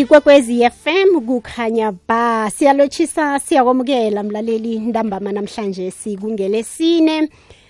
ikwekwezi FM kukhanya ba siyalochisa siyakwamukela mlaleli ntambama namhlanje sikungelesine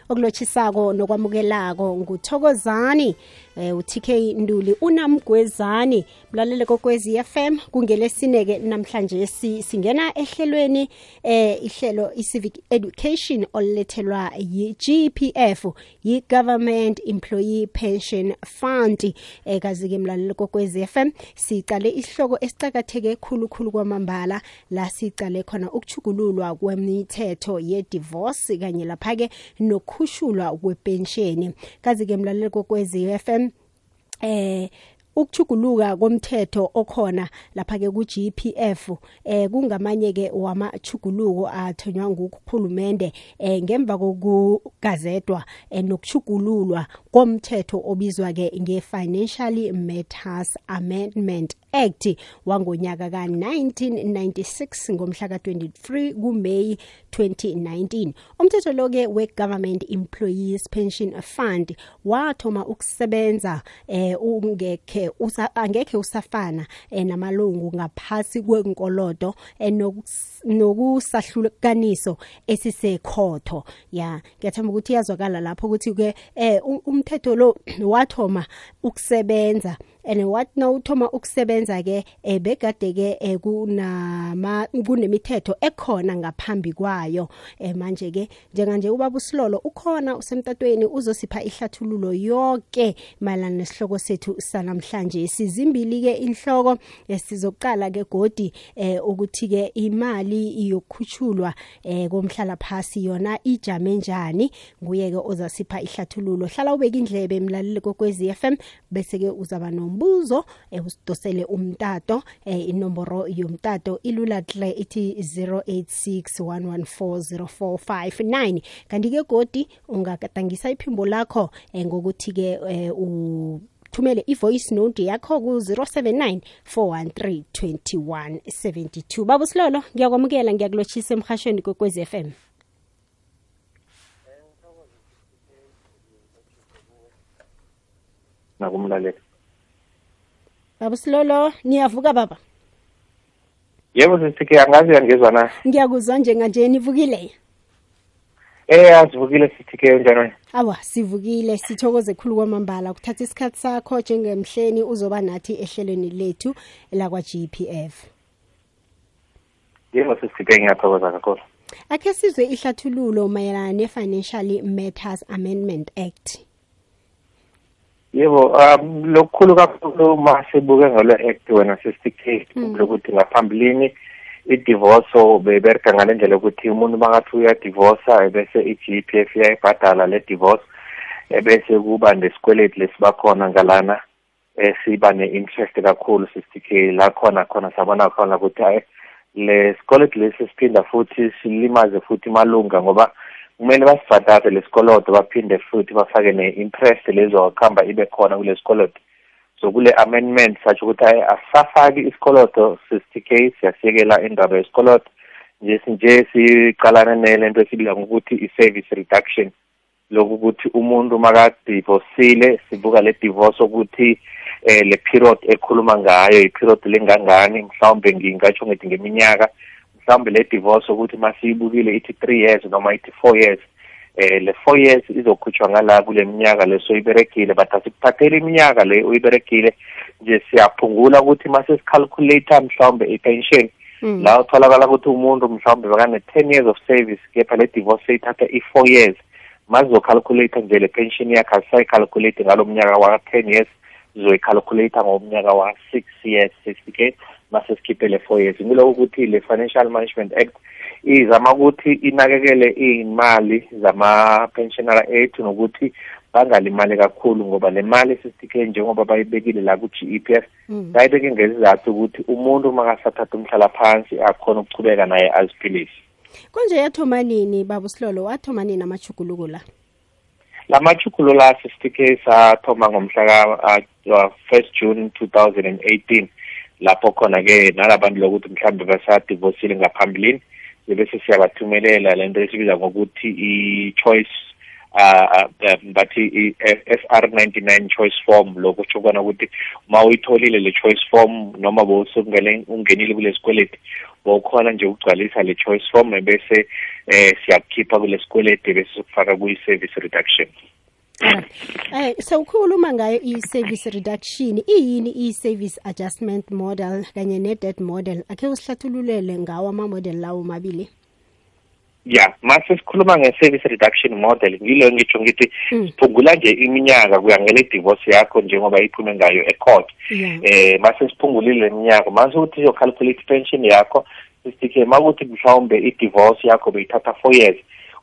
okulochisako nokwamukelako nguthokozani. Eh uTK Nduli unamgwezani? Mlalele kokwezi FM kungelesine ke namhlanje singena ehlelweni eh ihlelo iCivic Education olethelwa yiGPF yiGovernment Employee Pension Fund. Eh kazi ke mlalele kokwezi FM sicale isihloko esicakatheke khulukhulu kwamambala. La sicale khona ukuchugululwa kwemithetho ye divorce kanye lapha ke nokukhushulwa kwepensheni. Kazi ke mlalele kokwezi FM eh ukuchuguluka komthetho okhona lapha ke ku GPF eh kungamanye ke wamachuguluko athonywa ngukukhulumende eh ngemva kokugazedwa enokuchugululwa komthetho obizwa ke nge-Financial Matters Amendment Act wangonyaka ka1996 ngomhla ka23 kuMay 2019 umthetho lo ke weGovernment Employees Pension Fund wathoma ukusebenza eh ungekhe usa angekhe usafana eh, namalungu ngaphasi kwenkolodo enokusahlukaniso esisekhotho. Ya ngiyathemba ukuthi yazwakala lapho ukuthi ke eh umthetho lo wathoma ukusebenza and what now uthoma ukusebenza ke ebegade ke eh, kunama kunemithetho ekhona ngaphambi kwayo. Eh, manje ke njenganje ubaba usilolo ukhona usemtatweni uzosipha ihlathululo yonke mayelana nesihloko sethu sanamhlanje. Sizimbili ke inhloko esizoqala ke godi eh, ukuthi ke imali yokukhutshulwa eh, komhlala phasi yona ijame njani. Nguye ke ozasipha ihlathululo. Hlala ubeka indlebe emlaleli kokwezi FM bese ke uzaba nombuzo eh, usidosele umtato eh, inomboro yomtato ilula hle ithi 0861140459 kanti ke godi ungagadangisa iphimbo lakho eh, ngokuthi ke eh, u thumele ivoice note yakho ku 079 413 2172 baba silolo ngiyakwamukela ngiyakulochisa emhashweni kwekwezi FM nakumlaleli. Baba silolo niyavuka baba. Yebo sisike angazi yangizwa na? Ngiyakuzwa njenganje nivukile? Eh asivukile sithike njani awa sivukile sithokoze khulu kwamambala. Kuthatha isikhathi sakho njengemhleni uzoba nathi ehlelweni lethu lakwa GPF yebo sisike ngiyathokoza kakhulu. Akhe sizwe ihlathululo mayelana ne-financial matters amendment act. Yebo um lokukhulu kakhulu masibuke ngale act wena sisike lokuthi ngaphambilini i-divorce bebereka ngale ndlela yokuthi umuntu makathi uyadivorca bese i-GPF iyayibhadala le divorce ebese kuba nesikweleti lesibakhona ngalana esiba ne-interest kakhulu sisike la khona khona sabona khona ukuthi hayi le sikweleti lesi siphinda futhi silimaze futhi malunga ngoba kumele basibhadale lesikoloto baphinde futhi bafake ne-interest lezokuhamba ibe khona kule sikoloto so kule amendment satsho ukuthi hayi asisafaki isikoloto sisitk siyasiyekela indaba yesikoloto nje nje siqalane nelento esibila ngokuthi i-service reduction lokhu ukuthi umuntu makadivosile sibuka le divorce ukuthi eh le period ekhuluma ngayo i-period lengangani mhlawumbe ngingatsho ngithi ngeminyaka mhlawumbe le divorce ukuthi masiyibukile ithi three years noma ithi four years eh le four years izokhutshwa ngala kule minyaka leso iberegile but asikuphathele iminyaka le uyiberegile nje siyaphungula ukuthi mase sicalculator mhlawumbe i-pension la utholakala ukuthi umuntu mhlawumbe bekane-ten years of service kepha le divorce seyithatha i-four years. Mazizocalculate nje le pension yakhe asisayicalculate ngalo mnyaka wa-ten years sizoyicalculate ngomnyaka wa-six years sixty-eight mase sikhiphe le four years ngiloko ukuthi le financial management act izama ukuthi inakekele iy'mali zama-pensionera ethu nokuthi bangalimali kakhulu ngoba le mali sisitike njengoba bayibekile la ku-G E P F bayibeke ngezizathu ukuthi umuntu makasathatha umhlala phansi akhona ukuchubeka naye aziphilise. Konje yathoma nini baba usilolo wathoma nini amachuguluko la? La machukulo la sisitike sathoma ngomhla ka first June 2018 lapho khona-ke nalabantu lokuthi mhlawumbe basadivosile ngaphambilini bese siyabathumelela lento esibiza ngokuthi i-choice uh, um, bathi FR 99 choice form lokho kusho kona ukuthi uma uyitholile le choice form noma bowusungele ungenile kule sikweleti bowukhona nje ukugcwalisa le choice form bese eh siyakukhipha kule sikweleti bese sikufaka kuyi-service reduction. Eh sawukhuluma ngayo i-service reduction iyini i-service adjustment model kanye ne-debt model? Akhe usihlathululele ngawo ama-model lawo mabili. Ya mase sikhuluma nge-service reduction model ngilo ngitsho ngithi siphungula nje iminyaka kuya ngele divorce yakho njengoba iphume ngayo e-court. Eh mase siphungulile iminyaka mase uthi uyocalculate pension yakho sisike makuthi mhlawumbe i-divorce yakho beyithatha four years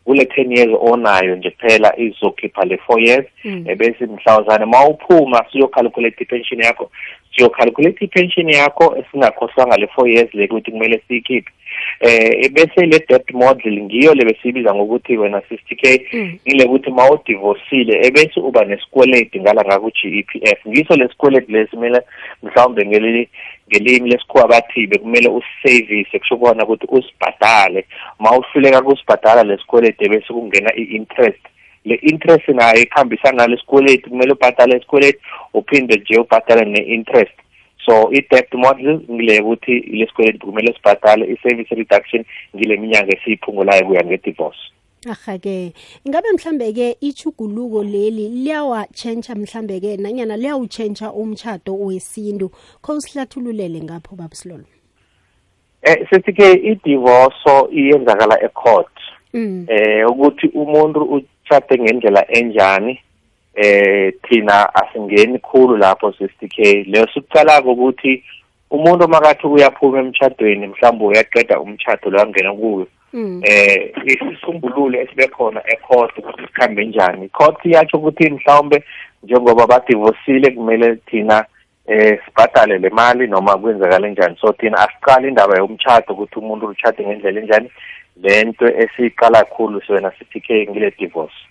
kule ten years onayo nje kuphela izokhipha le four years ebese mhlawuzane ma uphuma siyocalculate i-pension yakho siyocalculate i-pension yakho esingakhohlwanga le four years le ukuthi kumele siyikhiphe. Eh bese le debt model ngiyo le besiyibiza ngokuthi wena 60k ile ukuthi ma udivorcile ebese uba nesikweleti ngala ngaku-GEPF ngiso lesikweleti lesimele mhlawumbe ngelili ngelimi lesikhuwa bathi bekumele usiservice kusho kona ukuthi usibhadale. Ma uhluleka kusibhadala lesikweleti bese kungena i-interest le interest nayo ikhambisana nalesikweleti kumele ubhadale isikweleti uphinde nje ubhadale ne-interest. So i-debt model ngile ukuthi lesikweleti kumele sibhadale i-service reduction ngile minyaka esiyiphungulayo kuya nge-divorce. Aha-ke ingabe mhlambe-ke ichuguluko leli liyawatshentsha mhlambe-ke nanyana liyawutshentsha umtshato wesintu? Kho usihlathululele ngapho babusilolo eh sithi-ke idivorce iyenzakala e-court. Eh ukuthi umuntu utshate ngendlela enjani eh thina asingeni khulu lapho sithi-ke leyo sikucalako ukuthi umuntu makathi uyaphuma emtshadweni mhlawumbe uyaqeda umtshato lo angena kuyo eh isisombululo esibe khona ecourt ukuthi sikhambe njani. Court yatsho ukuthi mhlawumbe njengoba badivosile kumele thina eh sibhadale le mali noma kwenzakala njani. So thina asiqali indaba yomtshato ukuthi umuntu utshade ngendlela enjani. Lento esiyiqala khulu sona sithi-ke ngile divorce.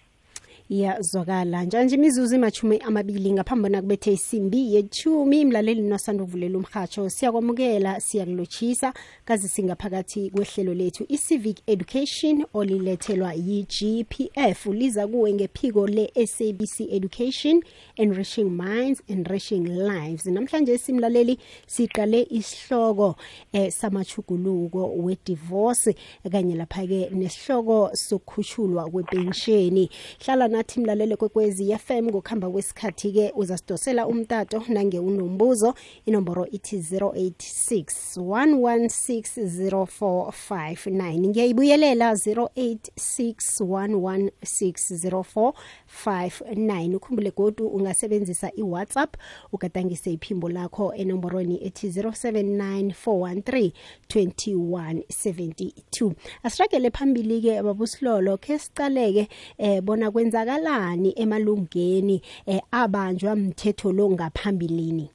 Iyazwakala. Njanje imizuzu imachumi amabili ngaphambi bona kubethe isimbi yechumi mlaleli nosanda uvulela umhatsho siyakwamukela siyakulotshisa kazi singaphakathi kwehlelo lethu i-civic education olilethelwa yi-gpf liza kuwe ngephiko le-sabc education enriching minds enriching lives. Namhlanje simlaleli siqale isihloko eh, samachuguluko we-divorce kanye lapha-ke nesihloko sokukhushulwa kwepensheni. Hlala nathi mlalele kwekwezi FM ngokuhamba kwesikhathi-ke uzasidosela umtato nange unombuzo. Inomboro ithi 086 116 ngiyayibuyelela 086 116 0459 ukhumbule godu ungasebenzisa iwhatsapp ugadangise iphimbo lakho enomborweni ethi 079 413 2172 asiragele phambili-ke babusilolo khe sicaleke eh, bona kwenzakalani emalungeni eh, abanjwa mthetho lo ngaphambilini?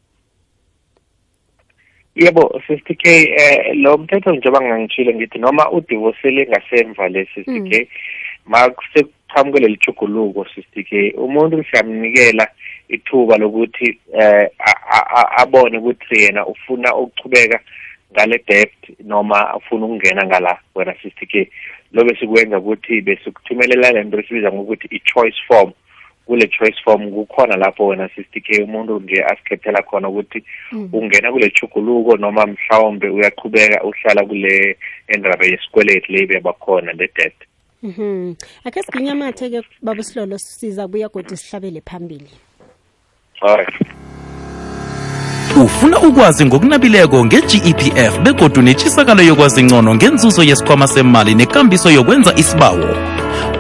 Yebo 50k eh lo mthetho njengoba ngangitshile ngithi noma udivosele ngasemva le 50k makusekuqhamukele lichuguluko 50k umuntu siyamnikela ithuba lokuthi eh abone ukuthi yena ufuna ukuchubeka ngale debt noma afuna ukungena ngala wena 50k lo besikwenza ukuthi besikuthumelela lento esibiza ngokuthi i-choice form. Kule choice form kukhona lapho wena 60k umuntu nje asikhethela khona ukuthi ungena kule chuguluko noma mhlawumbe uyaqhubeka uhlala kule endaba yesikweleti le bebakhona le debt Mhm. Ake siginyamathe ke babusilolo siza kuya kodwa sihlabele phambili. alright ufuna ukwazi ngokunabileko nge-GEPF begodu netshisakalo yokwazi ngcono ngenzuzo yesikhwama semali nekambiso yokwenza isibawo.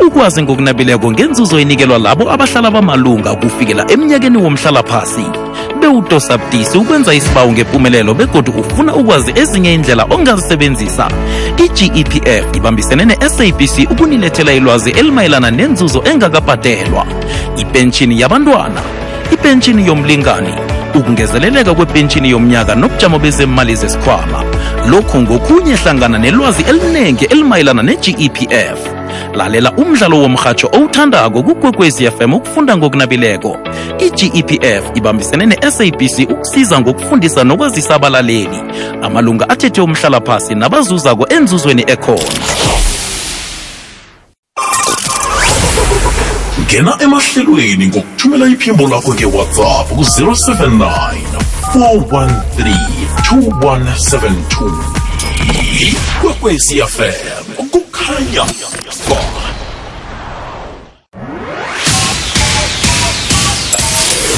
Ukwazi ngokunabileko ngenzuzo enikelwa labo abahlala bamalunga kufikela emnyakeni womhlalaphasi. Bewudosa ukwenza isibawo ngempumelelo begodu ufuna ukwazi ezinye indlela ongazisebenzisa. i-GEPF ibambisene ne-SABC ukunilethela ilwazi elimayelana nenzuzo engakabhadelwa. Ipentshini yabantwana ipentshini yomlingani ukungezeleleka kwepentshini yomnyaka nobujamo bezemali zesikhwama. Lokhu ngokunye hlangana nelwazi eliningi elimayelana ne-GEPF lalela umdlalo womrhatsho owuthandako kukwekwezi fm ukufunda ngokunabileko. i-GEPF ibambisene ne-SABC ukusiza ngokufundisa nokwazisa abalaleli. Amalunga athethe umhlalaphasi nabazuzako enzuzweni ekhona ngena emahlelweni ngokuthumela iphimbo lakho ngewhatsapp ku-079 413 2172 ikwekwecfm kukhanya. Ba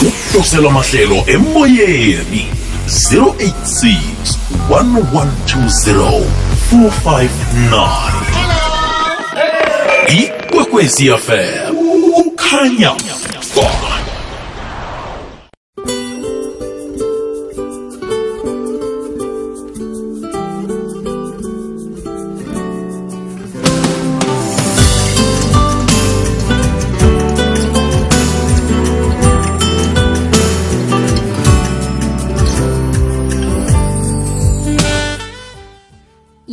ukudosela amahlelo emoyeni 086 1120 459 ikwekwezi fm kukhanya ba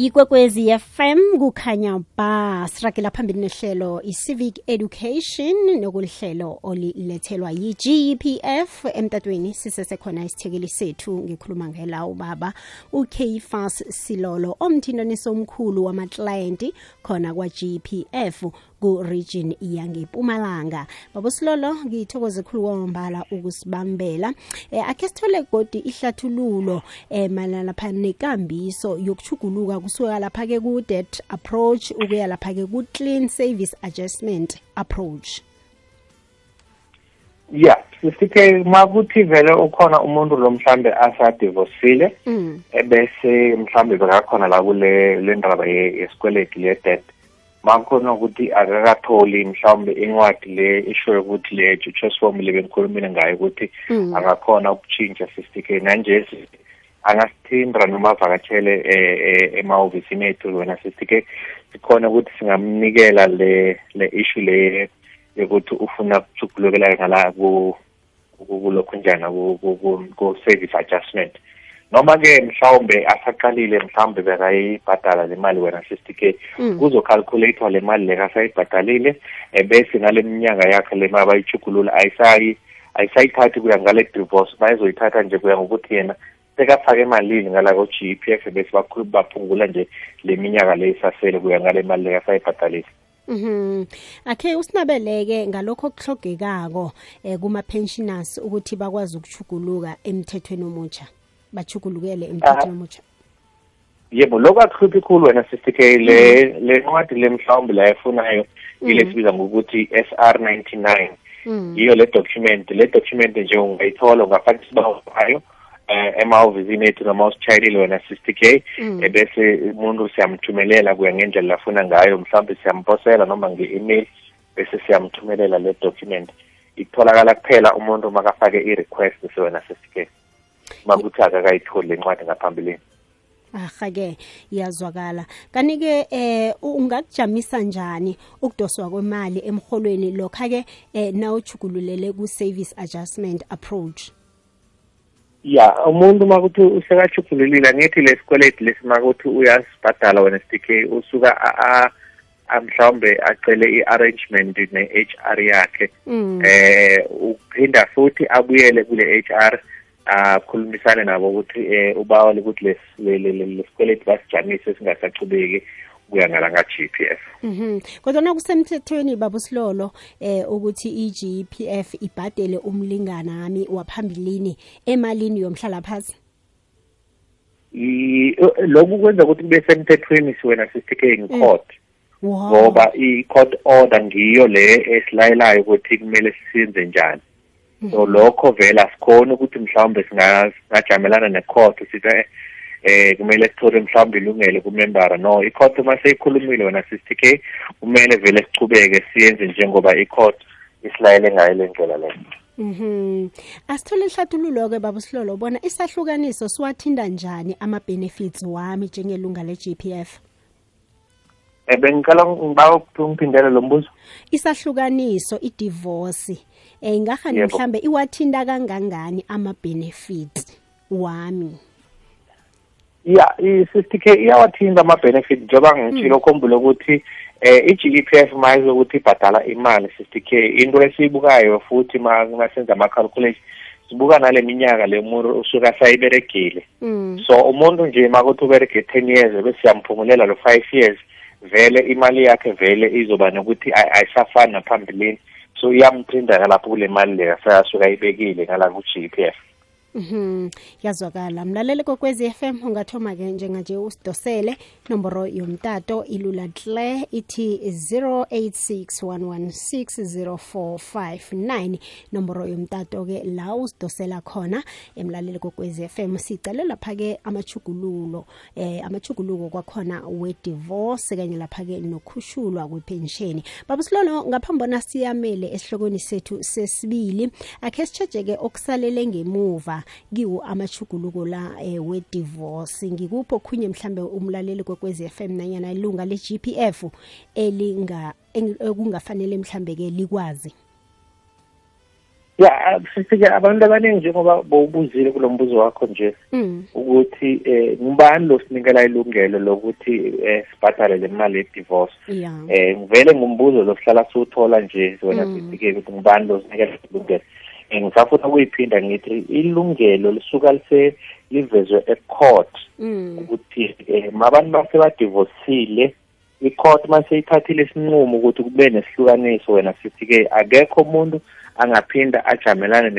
ikwekwezi fm kukhanya ba siragela phambili nehlelo i-civic education nokulihlelo olilethelwa yi-gepf emtatweni sisesekhona isithekeli sethu ngikhuluma ngela ubaba ukfas silolo omthintaniso omkhulu wamaklayenti khona kwa-gpf ku-region yangempumalanga. Babo silolo ngithokoze khulu kwamambala ukusibambela. Eh, akhe sithole godi ihlathululo eh, malana lapha nekambiso yokuchuguluka kusuka lapha-ke ku-debt approach ukuya lapha-ke ku-clean service adjustment approach. Ya sisike makuthi vele ukhona umuntu lo mhlambe asadivosile mm. ebese mhlambe bekakhona la kule le ndaba ye- yesikweleti le-debt makhona ukuthi akakatholi mhlawumbe incwadi le ishoyo ukuthi le choice form le bengikhulumile ngayo ukuthi Mm. angakhona ukutshintsha sisike nanje angasithindra noma avakatshele eh, eh, emahhovisini ethu wena sisike sikhona ukuthi singamnikela le le issue le yokuthi ufuna ukuchugulukela ngala ku ku- kulokhu njana ku- ku- ku- ku-service adjustment. Noma-ke mhlawumbe asaqalile mhlawumbe bekayibhadala le mali wena sixty k Mm. kuzocalculator le mali leka asayibhadalile ebese bese ngale minyaka yakhe le mali bayichugulula ayisayi ayisayithathi kuya ngale divorce bayizoyithatha nje kuya ngokuthi yena sekafake emalini ngala ko-g p f bese baphungula nje le minyaka le isasele kuya ngale mali le asayibhadalile Mhm. Akhe usinabeleke ngalokho okuhlogekako eh kuma-pensioners ukuthi bakwazi ukuchuguluka emthethweni omutsha. Bachugulukele emthethweni omutsha. yebo lokhu akuhluphi khulu wena sisike le le ncwadi le mhlawumbe la efunayo ile sibiza ngokuthi SR 99 nine yiyo le document le document nje ungayithola ungafaka isibawo sayo eh emahhovisini ethu noma usitshayelile wena 60k ebese eh, bese umuntu siyamthumelela kuya ngendlela afuna ngayo mhlawumbe siyamposela noma nge-email bese siyamthumelela le document. Itholakala kuphela umuntu makafake i-request sewena 60k makuthi akakayitholi le ncwadi ngaphambilini Ahake iyazwakala. Kanike eh ungakujamisa njani ukudoswa kwemali emholweni lokha ke eh nawujugululele ku service adjustment approach. ya umuntu makuthi usekajugululile angithi lesikweleti lesi makuthi uyasibhadala wena STK usuka mhlawumbe acele i-arrangement ne-h r yakhe Mm. eh uphinda futhi abuyele kule HR akhulumisane nabo ukuthi eh ubawale ukuthi les- le- le- le- lesikweleti basijamise singasachubeki kuya ngala nga-GPF Mhm. Kodwa na kusemthethweni babusilolo eh ukuthi iGPF ibhadele umlinganami waphambilini emalini yomhlala phansi. Lokhu kwenza ukuthi kube semthethweni siwena STK ngicourt Wow. ngoba i-court order ngiyo le esilayelayo ukuthi kumele siyenze njani so lokho vele asikhoni ukuthi mhlawumbe singa- singajamelana ne-court sithi eh, eh kumele sithole mhlawumbe ilungelo kumembara. No i-court uma seyikhulumile wena sister k kumele vele sichubeke siyenze njengoba i-court isilayele ngayo le ndlela leyo. Mhm. Asithole ihlathululo ke babusilolo bona isahlukaniso siwathinda njani ama benefits wami njengelunga leGPF. um bengicela ngibawa ukuthi ungiphindele lo mbuzo. Isahlukaniso idivorce. Eh ingahani Yebo. mhlambe iwathinda kangangani ama benefits wami. ya i-sister k iyawathinta ama-benefit njengoba ngitshilo khumbule ukuthi eh i-GEPF mayize ukuthi ibhadala imali 60k into esiyibukayo futhi ma masenza ama-calculation sibuka nale minyaka le muntu usuka sayiberegile Mm. so umuntu nje makuthi uberege 10 years bese siyamphumulela lo 5 years vele imali yakhe vele izoba nokuthi ay- ayisafani naphambilini so iyamthinda lapho kule mali le asasuka ayibekile ngala ku-GPF Mhm. Yazwakala. Mlaleli kokwezi FM ungathoma ke njenganje usidosele. Nomboro yomtato ilula hle ithi 0861160459 nomboro yomtato ke la usidosela khona. Emlaleli kokwezi FM sicela lapha ke amachugululo eh amachuguluko kwakhona we divorce kanye lapha ke nokhushulwa kwepension babusilolo ngaphambi bona siyamele esihlokweni sethu sesibili. Akhe sitshejeke okusalele ngemuva. Kiwo amachuguluko la eh, we divorce ngikupho khunye mhlambe umlaleli kwekwezi FM nanyana ilunga le GPF elinga ekungafanele mhlambe ke likwazi? Ya sifike abantu abaningi njengoba bowubuzile kulo mbuzo wakho nje mm. ukuthi eh ngubani lo sinikela ilungelo lokuthi eh sibhadale le mali ye-divorce? Yeah eh ngivele ngumbuzo lo sihlala siwuthola nje wena Mm. sifike ukuthi ngubani lo sinikela ilungelo. Eh, ngisafuna ukuyiphinda ngithi ilungelo lisuka lise livezwe e-court mm. ukuthi eh mabantu base badivosile i-court mase ithathile isinqumo ukuthi kube nesihlukaniso wena sithi-ke akekho umuntu angaphinda ajamelane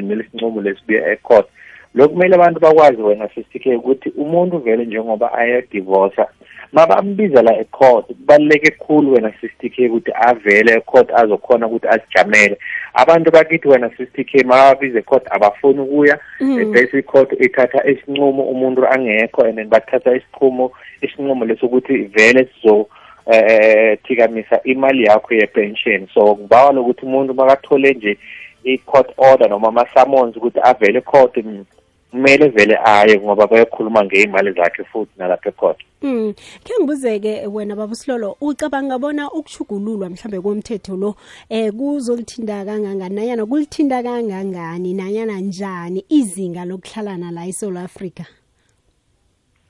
nelesinqumo lesibuya e-court lokhu kumele abantu bakwazi wena sithi-ke ukuthi umuntu vele njengoba ayedivosa mabambizela e-court kubaluleke khulu wena sister ukuthi avele e-court azokhona ukuthi azijamele. Abantu bakithi wena sister mababize e-court abafuni ukuya Mm. bese i-court ithatha isinqumo umuntu angekho and then bathatha isinqumo isinqumo lesokuthi vele sizo eh thikamisa imali yakho ye-pension. So ngibawa lokuthi umuntu makathole nje i-court order noma ama-summons ukuthi avele e-court mm, kumele vele aye ngoba bayakhuluma ngey'mali zakhe futhi nalapha e-court Mm. Ke ngibuzeke wena babusilolo ucabanga bona ukuchugululwa mhlambe komthetho lo eh kuzolithinda kangangani nanyana kulithinda kangangani nanyana njani izinga lokuhlalana la eSouth Africa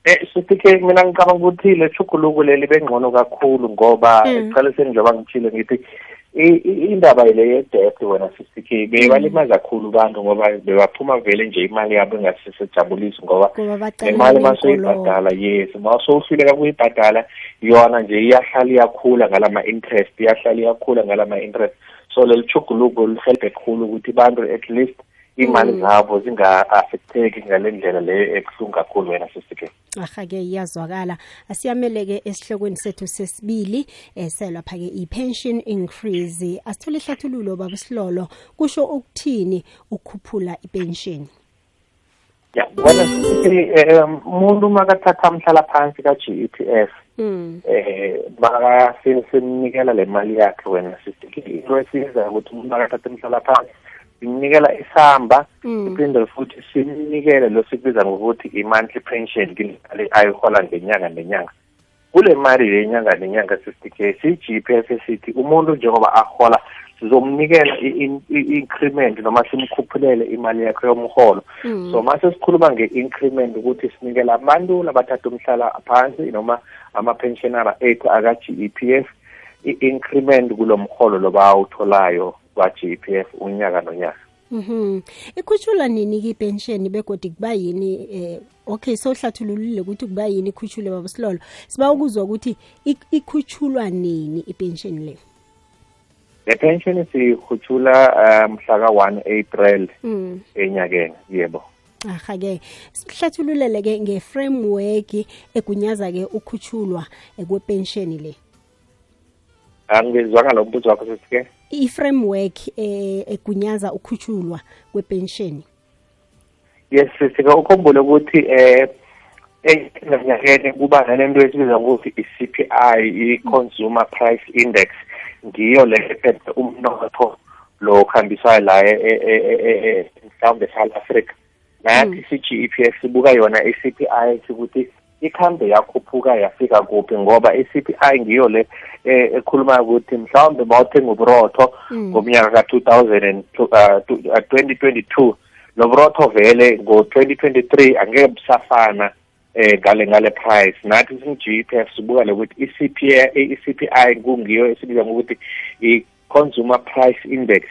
Eh sifike mina ngicabanga ukuthi le chuguluko leli bengcono kakhulu ngoba Mm. ekuqaliseni njengoba ngithile ngithi i- i- indaba le ye-debt wena sisike bebalimaza kakhulu abantu ngoba bebaphuma vele nje imali yabo engasisejabulisi ngoba ngoba le bacala mali masoyibhadala yes. Mawusowuhluleka kuyibhadala yona nje iyahlala iyakhula ngalama-interest iyahlala iyakhula ngalama-interest so leli chuguluko lihelebhe kakhulu ukuthi abantu at least iy'mali Mm. zabo zinga-affecteki ngale ndlela leyo ebuhlungu kakhulu wena sisike aha ke iyazwakala. Asiyameleke esihlokweni sethu sesibili um selapha ke i-pension increase. Asithole ihlathululo baba silolo kusho ukuthini ukukhuphula ipension? Ya wena sithi um umuntu makathatha mhlala phansi ka-g e mm eh um simnikela le mali yakhe wena sisike into esiza ukuthi umuntu makathatha umhlala phansi simnikela isamba Mm. siphinde futhi simnikele lo sikubiza ngokuthi i-monthly pension le ayihola ngenyanga nenyanga kule mali yenyanga nenyanga sithi si-G_P_F sithi umuntu njengoba ahola sizomnikela i-increment noma simkhuphulele imali yakhe yomholo Mm. so mase sikhuluma nge-increment ukuthi sinikela abantu labathatha umhlala phansi noma ama-pensionera ethu aka-G_E_P_F i-increment kulo mholo lo bawutholayo kwa-gpf unyaka nonyaka Mhm. Ikhutshulwa nini ke pension begodi kuba yini eh okay sohlathululile ukuthi kuba yini ikhutshule babusilolo. Siba ukuzwa ukuthi ik- ikhutshulwa nini ipension le. le pension siyikhutshula um, mhla ka 1 april Mm. enyakeni yebo Aha ke sihlathululele ke nge-framework egunyaza ke ukhutshulwa kwepensheni kwepension le. angizwanga lo mbuzo wakho sesike iframework eh egunyaza ukhutshulwa kwepension. yes sisike ukhumbule ukuthi eh enganyakene kuba nalento esibiza ngokuthi i-CPI i-consumer price index ngiyo le ephethe umnotho lo okhambiswayo la e- e- e- e- e- mhlawumbe South Africa nathi si-GEPF sibuka yona i-CPI sikuthi ikhambe yakhuphuka yafika kuphi ngoba i-CPI ngiyo le eh, ekhuluma ukuthi mhlawumbe mawuthenga uburotho Mm. ngomnyaka ka-2022 lo burotho vele ngo-2023 angeke busafana eh ngale ngale price. Nathi singu-GPF sibuka lokuthi i-CPI i-CPI kungiyo esibiza ngokuthi i-consumer price index.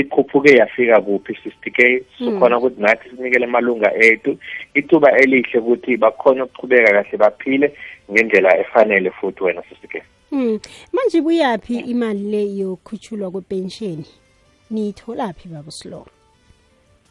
Ikhuphuke yafika kuphi sisitike sikhona ukuthi nathi sinikele amalunga ethu ithuba elihle ukuthi bakhona ukuqhubeka kahle baphile ngendlela efanele futhi wena sisitike Mm. Manje buyaphi imali le yokukhutshulwa kwepension? Niyitholaphi baba Slow?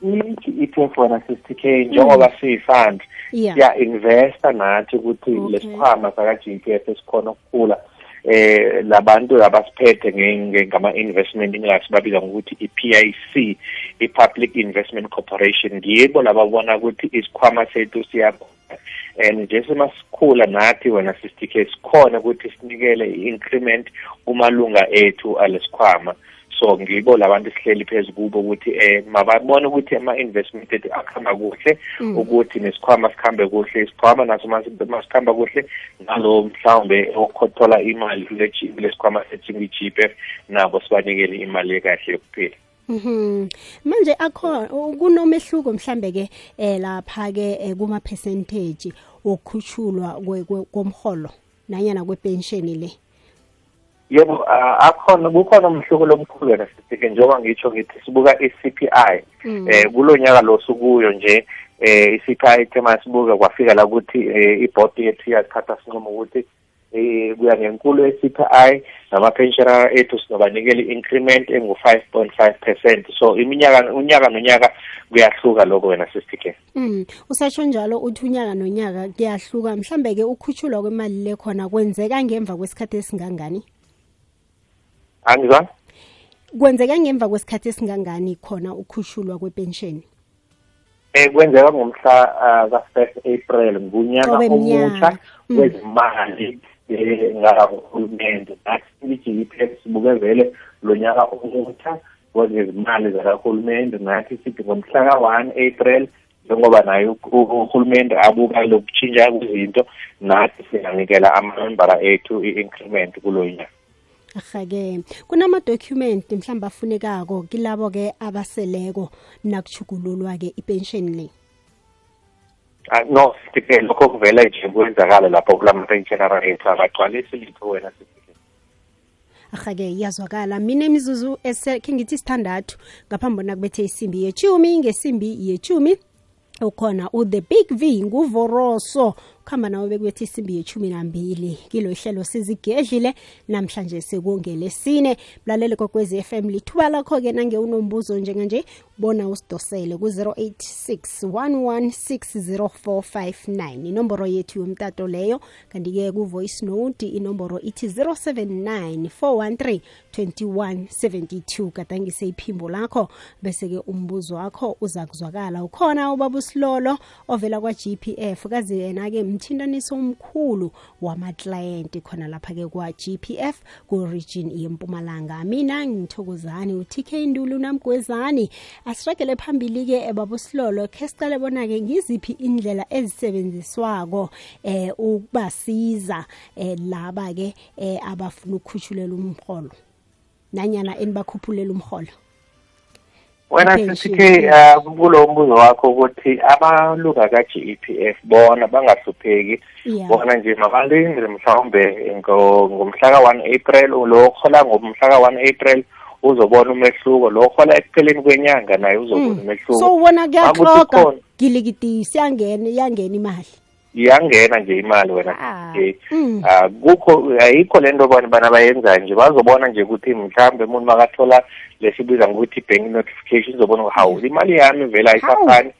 i-GEPF wena 60k njengoba siyifund Yeah. siya investa nathi ukuthi lesikhwama saka GEPF esikhona ukukhula eh labantu abasiphethe nge- nge- ngama investment ingasi babiza ngokuthi i-PIC i-Public Investment Corporation. Yibo lababona ukuthi isikhwama sethu siyakhula and nje semasikhula nathi wena 60k sikhona ukuthi sinikele i-increment kumalunga ethu alesikhwama. So ngibo labantu sihleli phezu kubo ukuthi eh mababone ukuthi ama-investment ethu akuhamba kuhle ukuthi nesikhwama sikhambe kuhle isikhwama naso masi- masikhamba kuhle nalo mhlawumbe okhothola imali kule G- kule sikhwama sethu ngi-GPF nabo sibanikele imali ekahle yokuphila Mhm. Manje akho kunomehluko mhlambe ke eh lapha ke eh, kuma percentage kwe- komholo nanyana kwepension le. Yebo a- akhona kukhona umhluko lomkhulu wena sisike njengoba ngitsho ngithi sibuka i-CPI eh kulonyaka lo sukuyo nje eh i-CPI ithe masibuka kwafika la ukuthi eh, ibhodi yethu iyathatha sinqumo ukuthi eh kuya ngenkulu ye-CPI nama-pensioner ethu sinobanikela i-increment engu-5.5 so iminyaka unyaka nonyaka kuyahluka lokho wena sisike Mm. Usasho njalo uthi unyaka nonyaka kuyahluka mhlambe ke ukhushulwa kwemali le khona kwenzeka ngemva kwesikhathi esingangani? Angizwa Kwenzeka ngemva kwesikhathi esingangani khona ukhushulwa kwepension? eh kwenzeka ngomhla ah, ka-first April ngunyaka Mm. wezimali eh ngahulumende nathi i-GEPF sibuke vele lo nyaka omusha wezezimali zakahulumende nathi sithi ngomhla ka-one April njengoba naye uhulumende abuka lokutshintsha kwezinto nathi singanikela amamembara ethu i-increment kulo nyaka Ahake kunama document mhlamba afunekako kilabo ke abaseleko nakuchugululwa ke ipension le. Ah, no sike lokho kuvela nje kwenzakala lapho kulama-pensionera ethu abagcwalisi litho wena sike Ahake iyazwakala. Mina imizuzu esekhe ngithi sithandathu ngaphambi bona kubethe isimbi yechumi ngesimbi yechumi ukhona u the big V nguvoroso. Kuhamba nawe bekubethe isimbi yechumi nambili. Kilo ihlelo sizigedlile namhlanje sekungele sine. Mlalele kokwezi FM lithuba lakho ke nange unombuzo njenganje bona usidosele ku 0861160459 inomboro yethu yomtato leyo kanti ke ku voice note inomboro ithi 0794132172 gadangise iphimbo lakho bese ke umbuzo wakho uza kuzwakala ukhona ubaba usilolo ovela kwa GPF kazi yena ke umthintaniso omkhulu wama-client khona lapha ke kwa GPF ku region yempumalanga mina ngithokozani uTK Ndulu namgwezani asiragele phambili ke baba usilolo ke sicale bona ke ngiziphi indlela ezisebenziswako eh ukubasiza eh laba ke eh abafuna ukukhutshulela umholo nanyana enibakhuphulele umholo wena Ipension, sisike uh, kulo mbuzo wakho ukuthi amalunga ka-GEPF bona bangahlupheki Yeah. bona nje mabalindele mhlawumbe ngo- ngomhla ka-one april lo ohola ngomhla ka-one april uzobona umehluko lo ohola ekupheleni kwenyanga naye uzobona umehluko. So ubona Makuthi kuyaxoka khona- gilikiti siyangena iyangena imali. Iyangena nje imali wena. Ah, mm. Uh, kukho ayikho lento bona bana bayenzayo nje. Bazobona nje ukuthi mhlawumbe umuntu makathola lesibiza ngokuthi bank notification uzobona ukuthi hawu imali yami vele ayisafani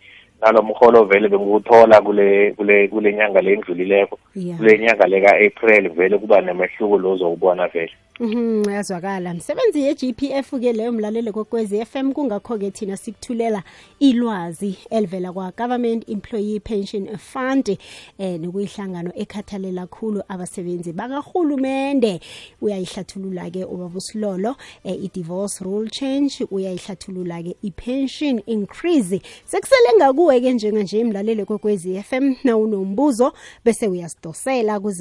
nalo mholo vele bengiwuthola kule kule kule nyanga le endlulileko. Yeah. kule nyanga leka April vele kuba nemehluko lo uzowubona vele Mhm yazwakala msebenzi ye GPF ke leyo mlalele kokwezi FM kungakho ke thina sikuthulela ilwazi elivela kwa Government Employee Pension Fund eh nokuyihlangano ekhathalela kakhulu abasebenzi bakahulumende uyayihlathulula ke ubaba Silolo eh, i divorce rule change uyayihlathulula ke i pension increase. Sekusele ngakuwe ke njenganje mlalele kokwezi FM na unombuzo bese uyasidosela ku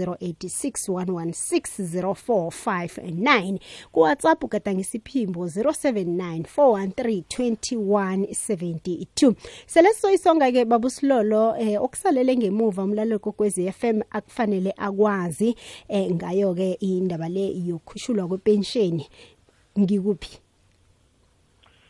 0861160459 ku WhatsApp ugadangisa iphimbo 0794132172 seleso isonga ke babusilolo eh okusalele ngemuva umlalelo kokwezi FM akufanele akwazi eh ngayo ke indaba le yokhushulwa kwepension ngikuphi?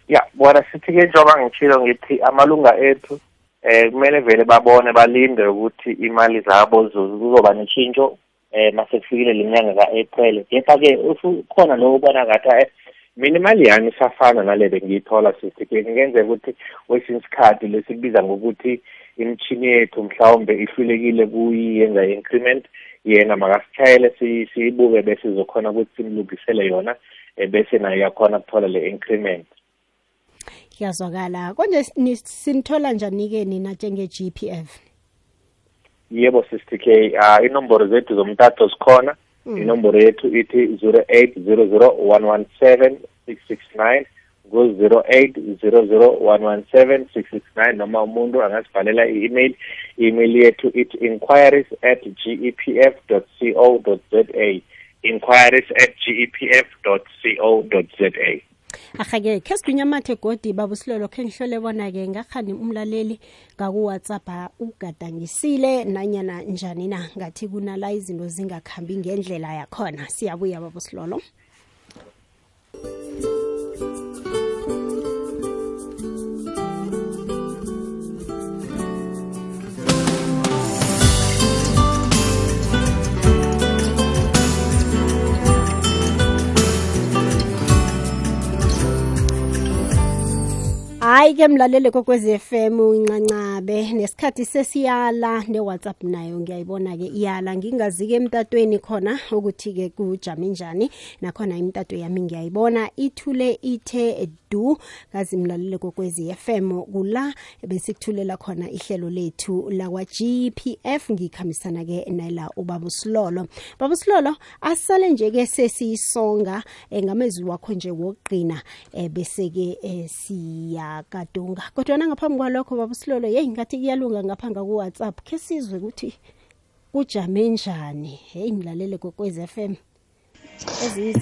Ya bona sithi-ke njengoba ngitshilo ngithi amalunga ethu eh kumele vele babone balinde ukuthi imali zabo zo- kuzoba neshintsho. Eh mase kufikile lenyanga kaApril. Kepha-ke ukhona lo ubona ngathi eh, mina imali yami isafana nale bengiyithola sister ke ngenzeka ukuthi kwesinye isikhathi lesikubiza ngokuthi imchini yethu mhlawumbe ihlulekile kuyiyenza increment yena makasitshayele si- siyibuke bese sizokhona ukuthi simlungisele yona eh, bese naye yakhona ukuthola le increment. Kuyazwakala konje ni- sinithola njani-ke nina njenge-GPF yebo sister k uh, inomboro zethu zomtatho zikhona. Mm. inomboro yethu ithi 0800117669 ngu-0800117669 noma umuntu angasibhalela i-email. I-email yethu ithi inquiries at gepf co za. Inquiries at gepf co za. Ahake khe sigwinyamathe godi babusilolo khe ngihlole bona-ke ngakhani umlaleli ngaku-whatsapp ugadangisile nanyana njani na? Ngathi kunala izinto zingakhambi ngendlela yakhona. Siyabuya babusilolo hayi ke mlalele kokwezi FM incancabe nesikhathi sesiyala ne-whatsapp nayo ngiyayibona ke iyala. Ngingazi-ke emtatweni khona ukuthi-ke kujame njani. Nakhona imtato yami ngiyayibona. Ithule ithe du kazi mlalele kokwezi FM kula besikuthulela khona ihlelo lethu lakwa-gpf ngikhambisana-ke nala ubaba usilolo. Baba usilolo asale nje-ke sesiyisonga um ngamezwi wakho nje wokugqina um bese-ke um siyakadunga kodwana ngaphambi kwalokho baba usilolo yeyi ngathi kuyalunga ngapha ngaku-whatsapp. Khe sizwe ukuthi kujame njani? Heyi ngilalele kokwez f m.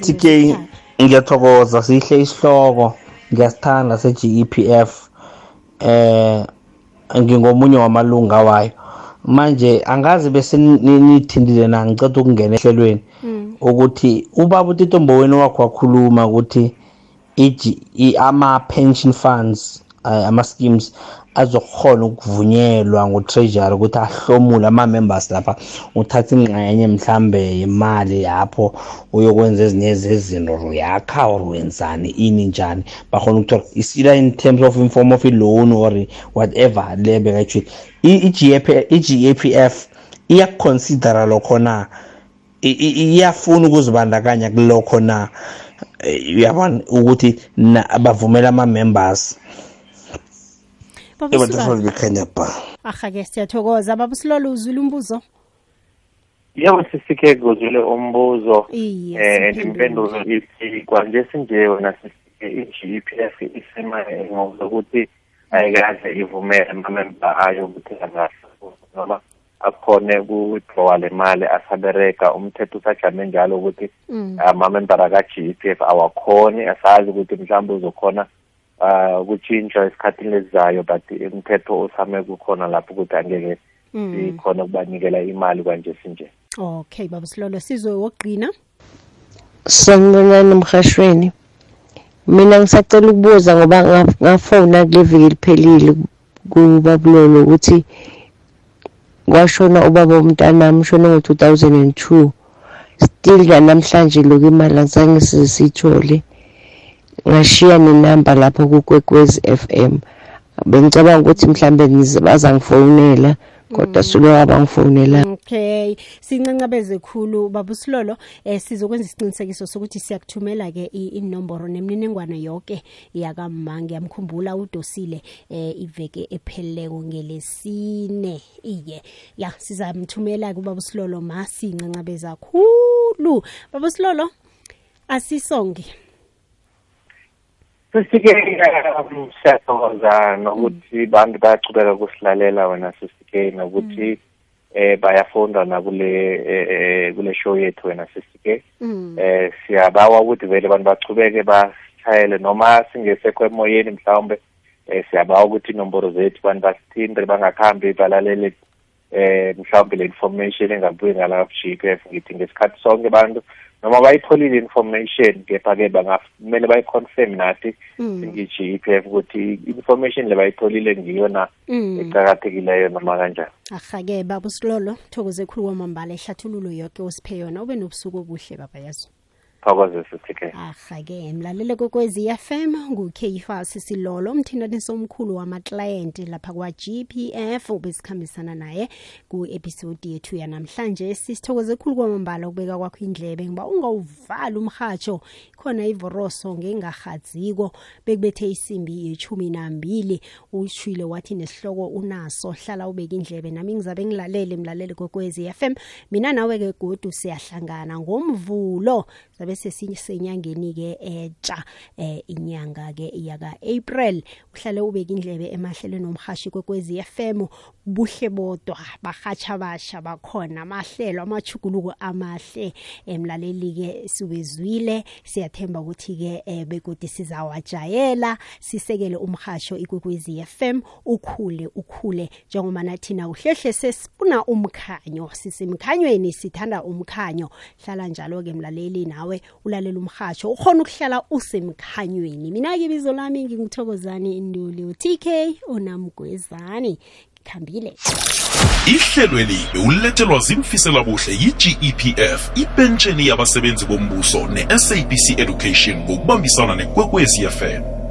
TK ngiyathokoza. Sihle isihloko. Ngiyasithanda se-GEPF eh ngingomunye wamalunga wayo. Manje angazi bese ni- ni- nithindile na? Ngiceda ukungena ehlelweni. Ukuthi ubaba utitombo wenu wakho wakhuluma ukuthi ama-pension funds eh, ama-schemes azokhona ukuvunyelwa ngu-treasury ukuthi ahlomule ama-members lapha uthathe ingxenye mhlambe imali yapho uyokwenza ezinye zezinto uyakha or wenzani ini njani. Bakhona ukuthola is either in terms of in form of i-loan or whatever le bekayitshile i-gapf iyakuconsidera lokho na? I- i- iyafuna ukuzibandakanya kulokho na? Eh, uyabona ukuthi na- bavumela ama-members. Baba Usilolo. ebathafana bekhanya ba ahake siyathokoza. Baba usilolo uzwile umbuzo? Yebo sisike kuzwile umbuzo. Iye, eh siphendule. impendulo ithi kwanje sinje wona sisike i-GPF isema ngokuthi ayikaze ivumele amamemba ayo ukuthi angahlala noma akhone ukuwithdrawa le mali asabereka umthetho usajame njalo ukuthi Mm. amamembara ka-GPF awakhoni asazi ukuthi mhlawumbe uzokhona uh ukutshintshwa esikhathini lesizayo but umthetho osame kukhona lapho ukuthi angeke Mm. sikhona ukubanikela imali kwanje sinje okay baba usilolo sizwe wokugqina sanibonani emhashweni mina ngisacela ukubuza ngoba nga- ngafona kule viki liphelile kubabulolo ukuthi kwashona ubaba womntanami ushone ngo-2002 still namhlanje lokhu imali azange size siyithole. Ngashiya nenamba lapho kukwekwezi FM bengicabanga ukuthi mhlambe nize bazangifonela kodwa sulo abangifonela okay sincancabeze khulu baba usilolo eh sizokwenza isiqinisekiso sokuthi siyakuthumela ke inomboro nemininingwane yonke yakamma ngiyamkhumbula udosile eh iveke epheleleko ngelesine. Iye ya sizamthumela kubaba usilolo ma sincancabeza khulu. Baba usilolo asisonge. Sisike siyathokoza nokuthi bantu bayachubeka kusilalela wena sisike nokuthi eh bayafunda nakule eh, eh, kule show yethu wena sisike mm. eh siyabawa ukuthi vele abantu bachubeke basishayele noma singesekho emoyeni mhlawumbe eh siyabawa ukuthi inomboro zethu abantu basithinte bangakhambi balalele eh mhlawumbe le information engabuye ngala GPF ngithi ngesikhathi sonke abantu noma bayitholile information kepha-ke bangamele bayiconfirm nathi ngi-GPF ukuthi information le bayitholile ngiyo na ecakathekileyo noma kanjani. Ahake baba usilolo thokoze khulu kwamambala ihlathululo yoke osiphe yona ube nobusuku obuhle baba yazo. Thokoze sithike ahake mlalele kokwezi FM ngukeyifas silolo umthintanisi omkhulu wamaklayenti lapha kwa-gpf ubesikhambisana naye ku-episodi yethu yanamhlanje. Sisithokoze khulu kwamambala ukubeka kwakho indlebe ngoba ungawuvali umhatsho khona ivoroso ngengarhadziko bekubethe isimbi yechumi nambili. Ushwile wathi nesihloko unaso hlala ubeka indlebe. Nami ngizabe ngilalele mlalele kokwezi FM mina nawe-ke godu siyahlangana ngomvulo. Zabe sesisenyangeni-ke etsha eh inyanga-ke yaka-april uhlale ubeka indlebe emahlelweni omhashi kwekwezi FM buhle bodwa bahatsha basha bakhona amahlelo amachuguluko amahle. Emlaleli-ke siwezwile siyathemba ukuthi-ke eh, begodi sizawajayela sisekele umhasho ikwekwezi FM ukhule ukhule njengoba nathina uhlehle sesifuna umkhanyo sisemkhanyweni sithanda umkhanyo. Hlala njalo-ke mlaleli nawe ulalela umhatsho ukhona ukuhlala usemkhanyweni. Mina-ke ibizo lami nginguthokozani induli u-tk unamgwezani khambile ihlelweli bewulethelwa zimfiselabuhle yi-gepf ipentsheni yabasebenzi bombuso ne-sabc education ngokubambisana nekwekwezi fm